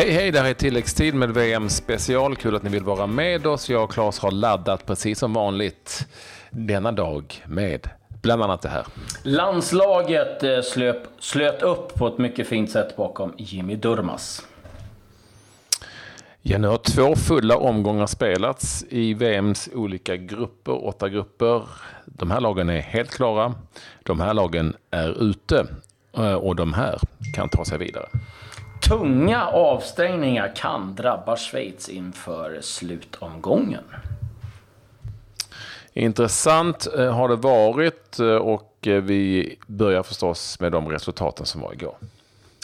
Hej hej, det här är tilläggstid med VM special. Kul att ni vill vara med oss. Jag och Claes har laddat precis som vanligt denna dag med bland annat det här. Landslaget eh, slöp, slöt upp på ett mycket fint sätt bakom Jimmy Durmas. Ja, nu har två fulla omgångar spelats i VMs olika grupper, åtta grupper. De här lagen är helt klara. De här lagen är ute eh, och de här kan ta sig vidare. Tunga avstängningar kan drabba Schweiz inför slutomgången. Intressant eh, har det varit eh, och vi börjar förstås med de resultaten som var igår.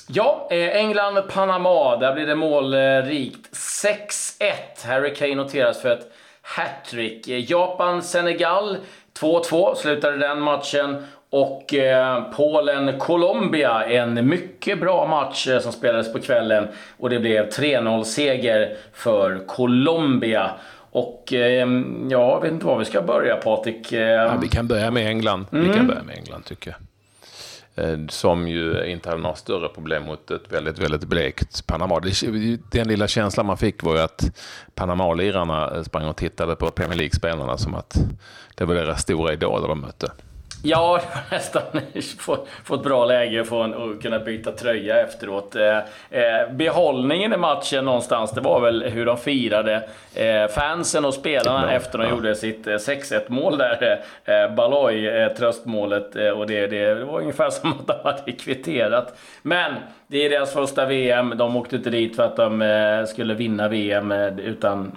Ja, England-Panama. Där blir det målrikt. 6-1. Harry Kane noteras för ett hattrick. Japan-Senegal 2-2 slutade den matchen. Och eh, Polen-Colombia, en mycket bra match eh, som spelades på kvällen. Och det blev 3-0-seger för Colombia. Och eh, ja, jag vet inte var vi ska börja Patrik. Ja, vi kan börja med England. Mm. Vi kan börja med England tycker jag. Som ju inte hade några större problem mot ett väldigt, väldigt blekt Panama. Den lilla känslan man fick var ju att Panama-lirarna sprang och tittade på Premier League-spelarna som att det var deras stora idoler de mötte. Ja, nästan fått, fått bra läge för att kunna byta tröja efteråt. Eh, eh, behållningen i matchen någonstans, det var väl hur de firade eh, fansen och spelarna efter de ja. gjorde sitt 6-1 mål där. Baloy, tröstmålet. Och det, det, det var ungefär som att de hade kvitterat. Men det är deras första VM. De åkte inte dit för att de skulle vinna VM, utan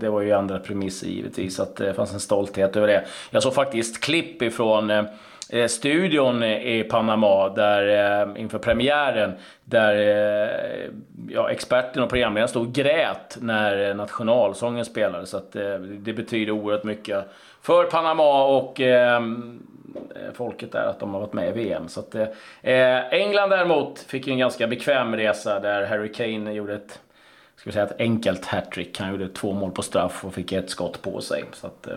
det var ju andra premisser givetvis. Att det fanns en stolthet över det. Jag såg faktiskt klipp ifrån Eh, eh, studion i Panama där, eh, inför premiären där eh, ja, experten och programledaren stod och grät när eh, nationalsången spelades. Så att, eh, det betyder oerhört mycket för Panama och eh, eh folket där att de har varit med i VM. Så att, eh, England däremot fick ju en ganska bekväm resa där Harry Kane gjorde ett ska vi säga, ett enkelt hattrick. Han gjorde två mål på straff och fick ett skott på sig. Så att,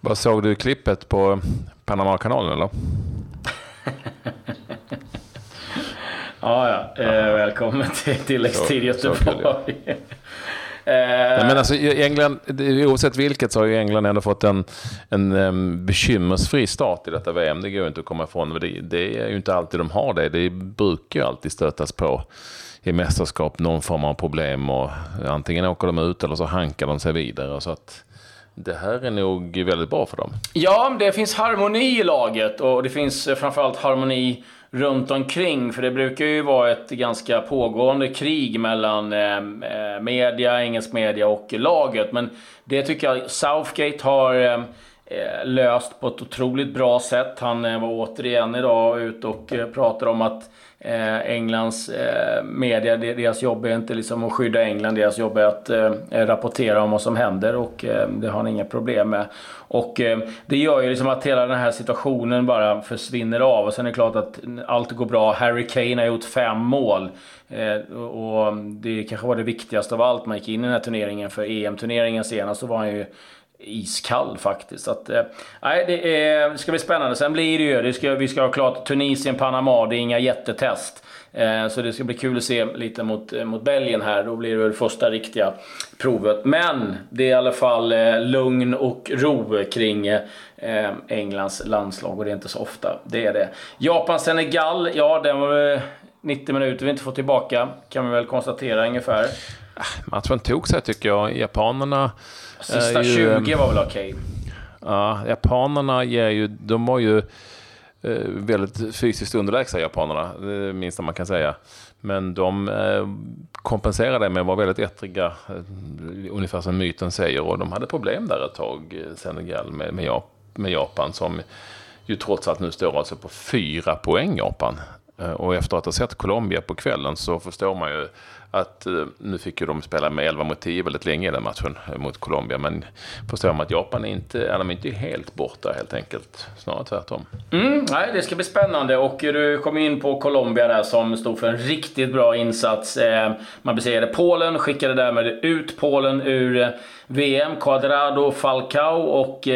vad såg du klippet på Panamakanalen eller? ja, ja. Eh, välkommen till tilläggstid Göteborg. Nej, men alltså, England, oavsett vilket så har ju England ändå fått en, en um, bekymmersfri start i detta VM. Det går inte att komma ifrån. Det, det är ju inte alltid de har det. Det brukar ju alltid stötas på i mästerskap någon form av problem. Och antingen åker de ut eller så hankar de sig vidare. Så att, det här är nog väldigt bra för dem. Ja, det finns harmoni i laget och det finns eh, framförallt harmoni runt omkring. För det brukar ju vara ett ganska pågående krig mellan eh, eh media, engelsk media och laget. Men det tycker jag Southgate har eh Eh, löst på ett otroligt bra sätt. Han eh, var återigen idag ute och eh, pratade om att Englands media, deras jobb är inte liksom att skydda England, deras jobb är att rapportera om vad som händer och det har han inga problem med. Och det gör ju liksom att hela den här situationen bara försvinner av och sen är det klart att allt går bra. Harry Kane har gjort fem mål och det kanske var det viktigaste av allt. Man gick in i den här turneringen för EM-turneringen senast så var han ju iskall faktiskt. Så att, eh, nej, det, är, det ska bli spännande. Sen blir det ju, det ska, vi ska ha klart Tunisien, Panama, det är inga jättetest. Eh, så det ska bli kul att se lite mot, eh, mot Belgien här. Då blir det väl första riktiga provet. Men det är i alla fall eh, lugn och ro kring eh, Englands landslag och det är inte så ofta det är det. Japan-Senegal, ja den var 90 minuter vi inte får tillbaka kan vi väl konstatera ungefär. Ah, matchen tog sig tycker jag. Japanerna Sista ju, 20 var väl okej? Okay. Ja, japanerna ger ju, de var ju eh, väldigt fysiskt underlägsna japanerna, det minsta man kan säga. Men de eh, kompenserade med att vara väldigt ettriga, eh, ungefär som myten säger. Och de hade problem där ett tag, Senegal, med, med, med Japan som ju trots allt nu står alltså på fyra poäng Japan. Och efter att ha sett Colombia på kvällen så förstår man ju att eh, nu fick ju de spela med 11 mot 10 väldigt länge i den matchen mot Colombia. Men förstår man att Japan är inte, är inte helt borta helt enkelt. Snarare tvärtom. Mm, nej, det ska bli spännande och du kom in på Colombia där som stod för en riktigt bra insats. Eh, man besegrade Polen, skickade därmed ut Polen ur eh, VM. Cuadrado, Falcao och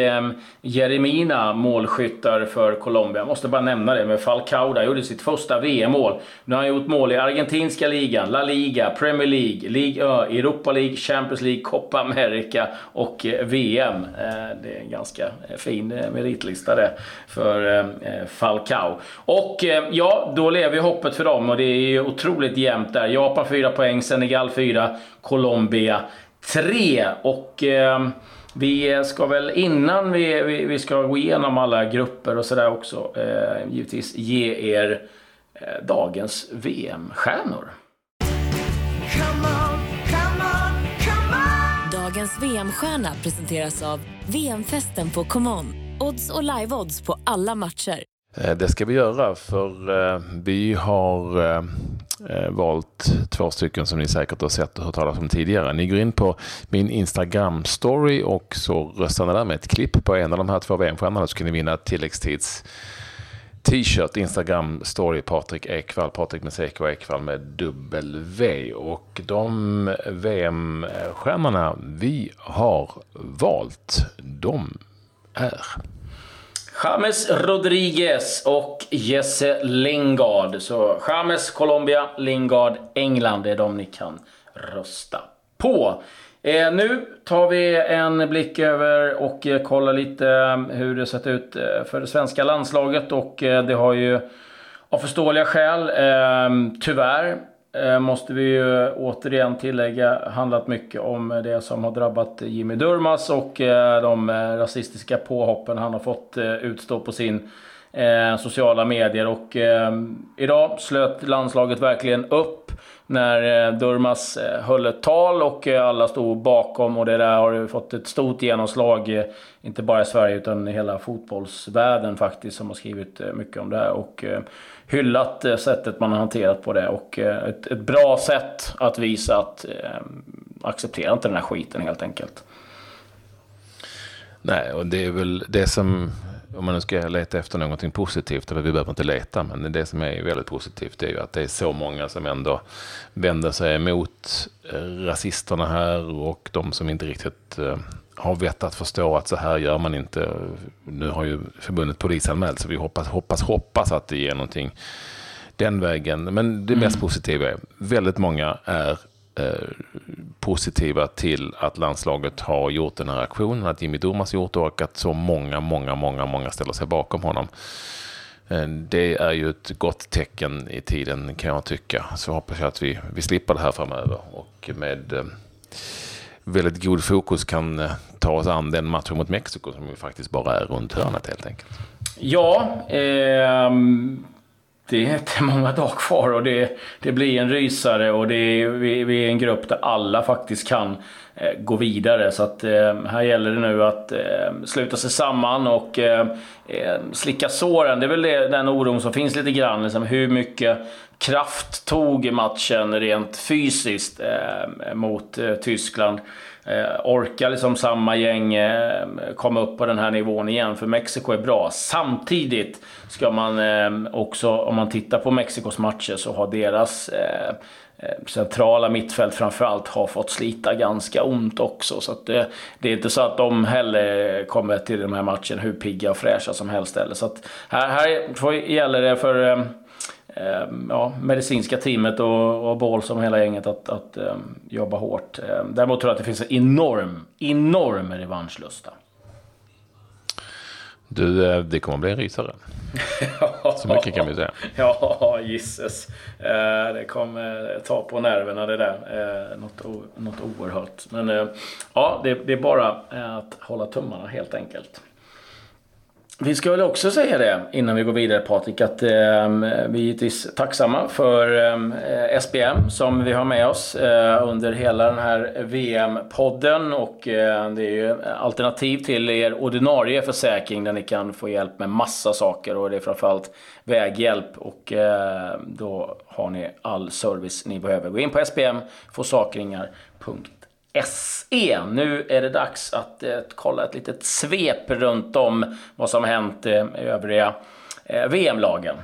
Jeremina målskyttar för Colombia. Jag måste bara nämna det med Falcao där. Gjorde sitt första VM-mål. Nu har han gjort mål i argentinska ligan, La Liga, Premier League, League Ö, Europa League, Champions League, Copa America och eh, VM. Eh, det är en ganska eh, fin meritlista det för Falcao. Och ja, då lever ju hoppet för dem och det är ju otroligt jämnt där. Japan 4 poäng, Senegal 4, Colombia 3. Och vi ska väl innan vi, vi, vi, ska gå igenom alla grupper och sådär också eh, givetvis ge er eh, dagens VM-stjärnor. Dagens VM-stjärna presenteras av VM-festen på ComeOn. Odds och live-odds på alla matcher. Eh, det ska vi göra för eh, vi har eh, valt två stycken som ni säkert har sett och hört talas om tidigare. Ni går in på min Instagram-story och så röstar ni där med ett klipp på en av de här två VM-stjärnorna så kan ni vinna tilläggstids t-shirt, Instagram story Patrik Ekwall, Patrik med CK och Ekwall med W. Och de VM-stjärnorna vi har valt, de är James Rodriguez och Jesse Lingard. Så James Colombia, Lingard England. Det är de ni kan rösta på. Eh, nu tar vi en blick över och eh, kollar lite eh, hur det sett ut eh, för det svenska landslaget. Och eh, det har ju av förståeliga skäl, eh, tyvärr, Eh, måste vi ju återigen tillägga handlat mycket om det som har drabbat Jimmy Durmas och eh, de eh, rasistiska påhoppen han har fått eh, utstå på sin Eh, sociala medier. Och eh, idag slöt landslaget verkligen upp när eh, Durmas höll ett tal och alla stod bakom och det där har fått ett stort genomslag, inte bara i Sverige utan i hela fotbollsvärlden faktiskt, som har skrivit mycket om det här. Och hyllat eh, sättet man har hanterat på det och eh, ett, ett bra sätt att visa att eh, acceptera inte den här skiten helt enkelt. Nej, och det är väl det som, om man nu ska leta efter någonting positivt, eller vi behöver inte leta, men det som är väldigt positivt är ju att det är så många som ändå vänder sig emot rasisterna här och de som inte riktigt har vett att förstå att så här gör man inte. Nu har ju förbundet polisanmält så vi hoppas, hoppas, hoppas att det ger någonting den vägen. Men det mest mm. positiva är väldigt många är eh, Eh, positiva till att landslaget har gjort den här aktionen, att Jimmy Durmaz gjort det och att så många, många, många, många ställer sig bakom honom. Eh, det är ju ett gott tecken i tiden kan jag tycka. Så hoppas jag att vi, vi slipper det här framöver och med eh, väldigt god fokus kan ta oss an den matchen mot Mexiko som ju faktiskt bara är runt hörnet helt enkelt. Ja, eh, det är inte många dagar kvar och det, det blir en rysare och det är, vi, vi är en grupp där alla faktiskt kan eh, gå vidare. Så att eh, här gäller det nu att eh, sluta sig samman och eh, eh slicka såren. Det är väl det, den oron som finns lite grann. Liksom, hur mycket kraft tog matchen rent fysiskt eh, mot eh, Tyskland. Eh, orkar liksom samma gäng eh, komma upp på den här nivån igen? För Mexiko är bra. Samtidigt ska man eh, också, om man tittar på Mexikos matcher, så har deras eh, eh centrala mittfält framförallt har fått slita ganska ont också. Så det, eh, det, är inte så att de heller kommer till de här matcherna hur pigga och fräscha som helst heller. Så att här, här gäller det för eh, ja, medicinska teamet och, och Bål som hela gänget att, att um, jobba hårt. Um, däremot tror jag att det finns en enorm, enorm revanschlusta. Du, eh, det kommer bli en rysare. Så mycket kan vi säga. Ja, gisses. Eh, det kommer ta på nerverna det där. Eh, något, något oerhört. Men ja, det, det är bara att hålla tummarna helt enkelt. Vi ska väl också säga det innan vi går vidare Patrik att eh, vi är givetvis tacksamma för ehm, eh, SBM som vi har med oss eh, under hela den här VM-podden och eh, det är ju alternativ till er ordinarie försäkring där ni kan få hjälp med massa saker. Och det är framförallt väghjälp. Och eh, då har ni all service ni behöver. Gå in på sbmforsakringar.se SE. Nu är det dags att eh, kolla ett litet svep runt om vad som hänt eh, i övriga eh, VM-lagen.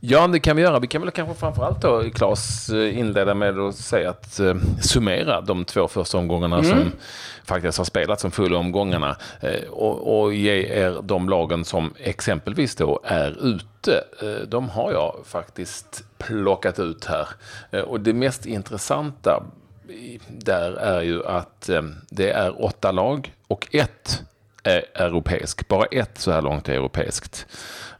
Ja, det kan vi göra. Vi kan väl kanske framförallt då, Claes, eh, inleda med att säga att eh, summera de två första omgångarna mm. som faktiskt har spelats, som fulla omgångarna. Eh, och, och, ge er de lagen som exempelvis då är ute. Eh, de har jag faktiskt plockat ut här. Eh, och det mest intressanta där är ju att ehm, det är åtta lag och ett är europeisk. Bara ett så här långt är europeiskt.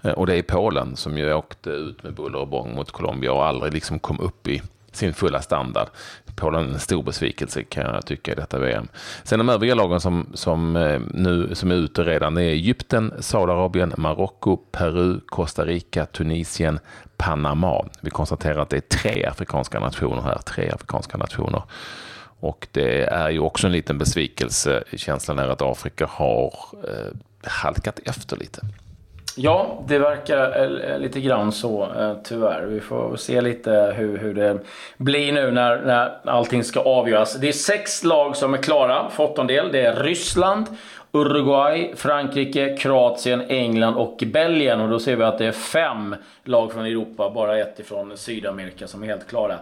Eh, och det är Polen som ju åkte ut med buller och bång mot Colombia och aldrig liksom kom upp i sin fulla standard. Polen en stor besvikelse kan jag tycka i detta VM. Sen de övriga lagen som, som, eh, nu, som är ute redan är Egypten, Saudiarabien, Marocko, Peru, Costa Rica, Tunisien, Panama. Vi konstaterar att det är tre afrikanska nationer här, tre afrikanska nationer. Och det är ju också en liten besvikelse. Känslan är att Afrika har eh, halkat efter lite. Ja, det verkar eh, eh, lite grann så eh, tyvärr. Vi får se lite hur, hur det blir nu när, när allting ska avgöras. Det är sex lag som är klara för åttondel. Det är Ryssland, Uruguay, Frankrike, Kroatien, England och Belgien. Och då ser vi att det är fem lag från Europa, bara ett ifrån Sydamerika som är helt klara.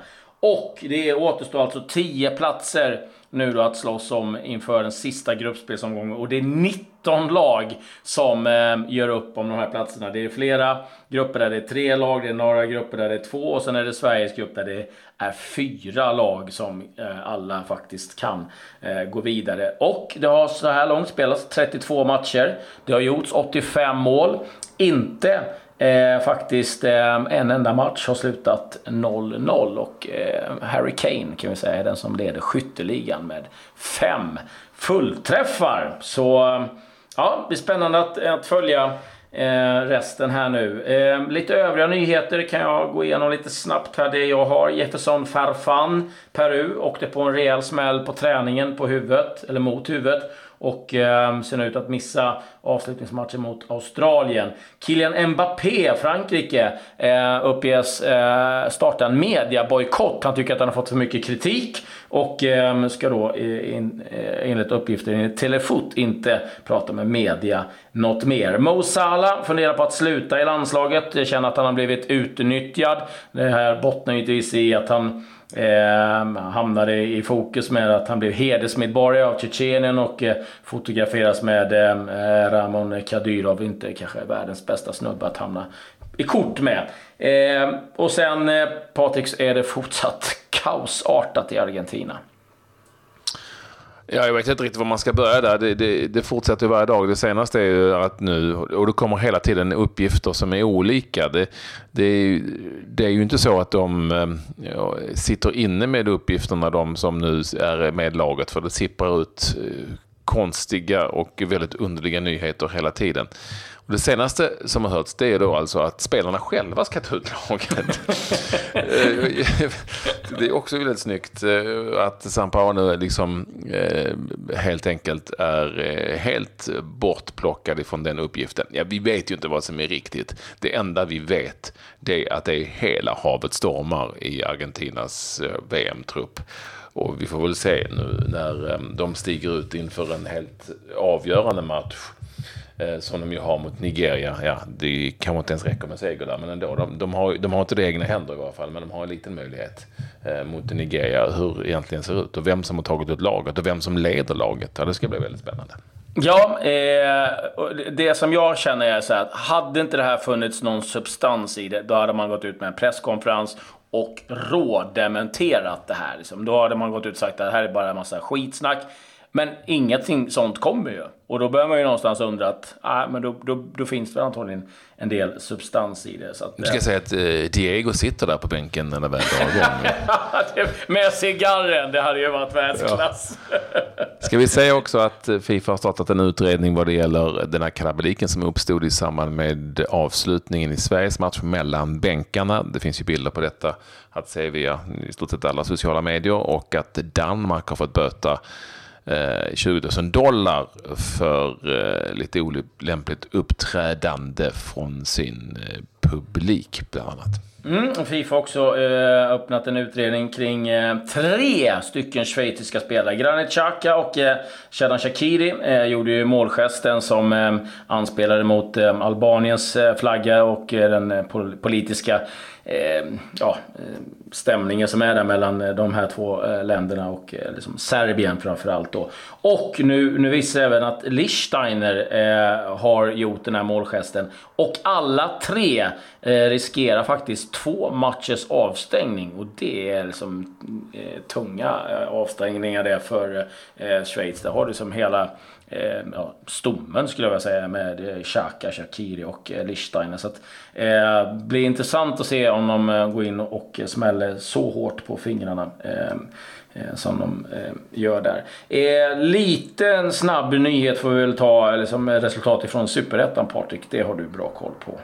Och det återstår alltså 10 platser nu då att slåss om inför den sista gruppspelsomgången. Och det är 19 lag som eh, gör upp om de här platserna. Det är flera grupper där det är tre lag, det är några grupper där det är två och sen är det Sveriges grupp där det är fyra lag som eh, alla faktiskt kan eh, gå vidare. Och det har så här långt spelats 32 matcher. Det har gjorts 85 mål. Inte Eh, faktiskt eh, en enda match har slutat 0-0 och eh, Harry Kane kan vi säga är den som leder skytteligan med fem fullträffar. Så eh, ja, det blir spännande att, att följa eh, resten här nu. Eh, lite övriga nyheter kan jag gå igenom lite snabbt här. Det jag har Jefferson Farfan, Peru, åkte på en rejäl smäll på träningen på huvudet, eller mot huvudet och eh, ser ut att missa avslutningsmatchen mot Australien. Kylian Mbappé, Frankrike, eh, uppges eh, starta en mediabojkott. Han tycker att han har fått för mycket kritik och eh, ska då in, eh, enligt uppgifter i Telefot inte prata med media något mer. Mo Salah funderar på att sluta i landslaget. Känner att han har blivit utnyttjad. Det här bottnar givetvis i att han Eh, hamnade i fokus med att han blev hedersmedborgare av Tjetjenien och eh, fotograferas med ehm, eh, Ramon Kadyrov. Inte kanske världens bästa snubbe att hamna i kort med. Eh, och sen eh, Patriks är det fortsatt kaosartat i Argentina. Ja, jag vet inte riktigt var man ska börja där. Det, det, det fortsätter varje dag. Det senaste är ju att nu, och det kommer hela tiden uppgifter som är olika. Det, det, det är ju inte så att de eh, ja, sitter inne med uppgifterna, de som nu är med laget, för det sipprar ut eh, konstiga och väldigt underliga nyheter hela tiden. Och det senaste som har hörts det är då alltså att spelarna själva ska ta ut laget. det är också väldigt snyggt eh, att Sampaio nu liksom eh, helt enkelt är eh, helt bortplockad ifrån den uppgiften. Ja, vi vet ju inte vad som är riktigt. Det enda vi vet det är att det är hela havet stormar i Argentinas VM-trupp. Och vi får väl se nu när de stiger ut inför en helt avgörande match Eh, som de ju har mot Nigeria. Ja, det kanske inte ens räcker med seger där, men ändå. De, de, har, de har inte det i egna händer i varje fall, men de har en liten möjlighet eh, mot Nigeria. Hur det egentligen ser ut och vem som har tagit ut laget och vem som leder laget. Ja, det ska bli väldigt spännande. Ja, eh, det som jag känner är så här att hade inte det här funnits någon substans i det, då hade man gått ut med en presskonferens och rådementerat det här. Liksom. Då hade man gått ut och sagt att det här är bara en massa skitsnack. Men ingenting sånt kommer ju. Och då börjar man ju någonstans undra att ah, men då, då, då finns det antagligen en del substans i det. Så att, nu ska jag säga att eh, Diego sitter där på bänken när det väl drar igång. Med cigarren, det hade ju varit världsklass. Ja. Ska vi säga också att Fifa har startat en utredning vad det gäller den här kalabaliken som uppstod i samband med avslutningen i Sveriges match mellan bänkarna. Det finns ju bilder på detta att se via i stort sett alla sociala medier och att Danmark har fått böta Eh, 20 000 dollar för eh, lite olämpligt uppträdande från sin eh, publik bland annat. Mm, Fifa har också eh, öppnat en utredning kring eh, tre stycken schweiziska spelare. Granit Xhaka och eh, Shadan Shakiri eh, gjorde ju målgesten som eh, anspelade mot eh, Albaniens eh, flagga och den politiska ja, stämningen som är där mellan eh, de här två eh, länderna och eh, liksom Serbien framförallt då. Och nu, nu visar även att Lichsteiner eh, har gjort den här målgesten. Och alla tre eh, riskerar faktiskt två matchers avstängning. Och det är liksom eh, tunga avstängningar det för eh, Schweiz. Där har du som hela eh, ja, stommen skulle jag vilja säga med eh, Xhaka, Shakiri och eh, Lichsteiner. Så att, eh, blir intressant att se om de eh, går in och eh, smäller så hårt på fingrarna. Eh, Eh, som de eh, gör där. Eh, liten snabb nyhet får vi väl ta, eller som resultat ifrån Superettan Patrik. Det har du bra koll på.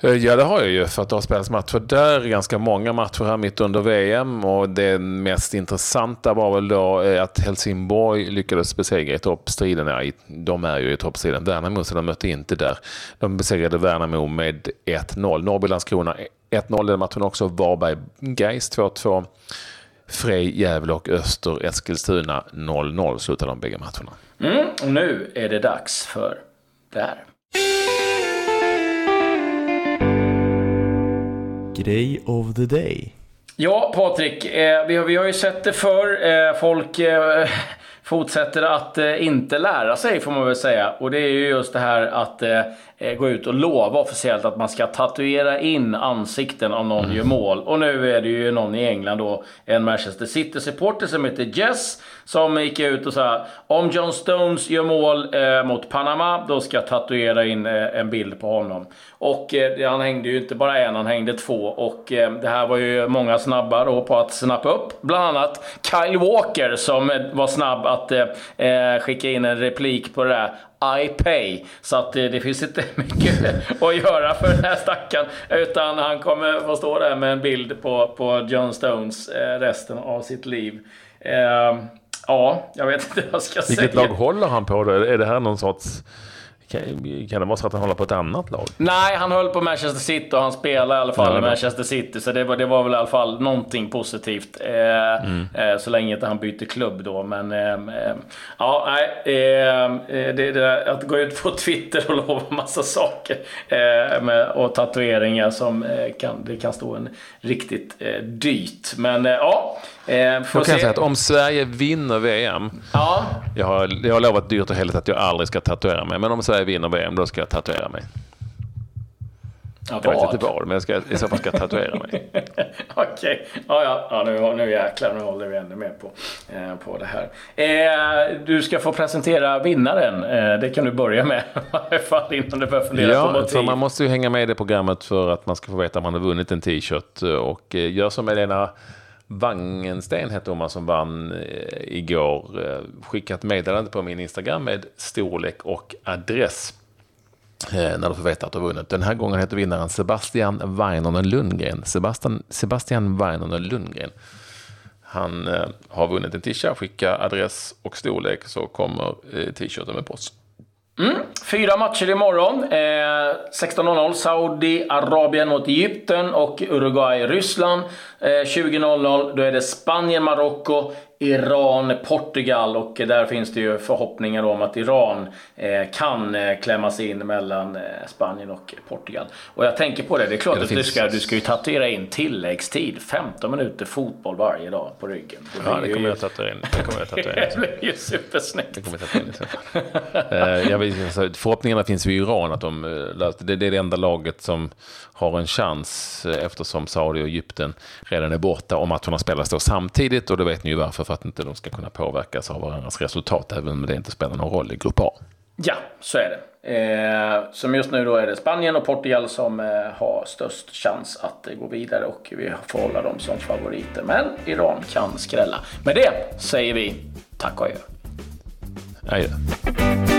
Eh, ja, det har jag ju för att det har spelats matcher där. Ganska många matcher här mitt under VM och det mest intressanta var väl då eh, att Helsingborg lyckades besegra i toppstriden. Ja, de är ju i toppstriden. Värnamo, så de mötte inte där. De besegrade Värnamo med 1-0. Norrby-Landskrona 1-0 den matchen också. Varberg-Gais 2-2. Frej, Gävle och Öster, Eskilstuna 0-0 slutade de bägge matcherna. Mm, och nu är det dags för det här. Grej of the day. Ja, Patrik. Eh, vi, har, vi har ju sett det förr. Eh, folk eh, fortsätter att eh, inte lära sig, får man väl säga. Och det är ju just det här att eh, Eh, gå ut och lova officiellt att man ska tatuera in ansikten om någon mm. gör mål. Och nu är det ju någon i England då, en Manchester City-supporter som heter Jess, som gick ut och sa om John Stones gör mål eh, mot Panama, då ska jag tatuera in eh, en bild på honom. Och eh, han hängde ju inte bara en, han hängde två. Och eh, det här var ju många snabba då på att snappa upp. Bland annat Kyle Walker som eh, var snabb att eh, eh, skicka in en replik på det där. I pay. Så att det, det finns inte mycket att göra för den här stackaren. Utan han kommer få stå där med en bild på, på John Stones eh, resten av sitt liv. Eh, ja, jag vet inte vad jag ska Vilket säga. Vilket lag håller han på då? Är det här någon sorts kan, det vara så att han håller på ett annat lag? Nej, han höll på Manchester City och han spelar i alla fall i Manchester City. Så det var, det var väl i alla fall någonting positivt. Eh, mm. eh, så länge inte han byter klubb då. Men eh, eh ja, nej. Eh, eh, det, det, att gå ut på Twitter och lova massa saker med, och tatueringar som kan, det kan stå en riktigt dyrt. Men ja. Eh, jag kan se. säga att om Sverige vinner VM. Ja. Jag, har, jag har lovat dyrt och heligt att jag aldrig ska tatuera mig. Men om Sverige vinner VM, då ska jag tatuera mig. Ja, jag vet inte vad, men jag ska, i så fall ska jag tatuera mig. Okej, okay. ja, ja, ja, nu, nu jäklar, nu håller vi ännu mer på, eh, på det här. Eh, du ska få presentera vinnaren. Eh, det kan du börja med, i fall innan du börjar fundera ja, på motiv. för man måste ju hänga med i det programmet för att man ska få veta om man har vunnit en t-shirt. Och eh, gör som Elena Wangensten hette hon som vann eh, igår. Eh, skickat meddelande på min Instagram med storlek och adress. Eh, när du får veta att du har vunnit. Den här gången heter vinnaren Sebastian Weinonen Lundgren. Sebastian, Sebastian Weinonen Lundgren. Han eh, har vunnit en t-shirt. Skicka adress och storlek så kommer eh, t-shirten med post. Mm. Fyra matcher imorgon. Eh, 16.00 Saudiarabien mot Egypten och Uruguay-Ryssland. Eh, 20.00 då är det Spanien-Marocko, Iran, Portugal och där finns det ju förhoppningar om att Iran eh, kan eh, klämmas in mellan eh, Spanien och Portugal. Och jag tänker på det, det är klart det att du, ska, du ska ju tatuera in tilläggstid. 15 minuter fotboll varje dag på ryggen. Det ja, det kommer jag tatuera in. Det kommer jag tatuera in. det blir ju supersnyggt. Det kommer jag tatuera in. jag vill, alltså, förhoppningarna finns ju i Iran att de, det är det enda laget som har en chans eftersom Saudi och Egypten redan är borta och matcherna spelas då samtidigt och då vet ni ju varför för att inte de ska kunna påverkas av varandras resultat även om det inte spelar någon roll i Grupp A. Ja, så är det. Eh, som just nu då är det Spanien och Portugal som eh, har störst chans att eh, gå vidare och vi får hålla dem som favoriter. Men Iran kan skrälla. Med det säger vi tack och adjö. Adjö.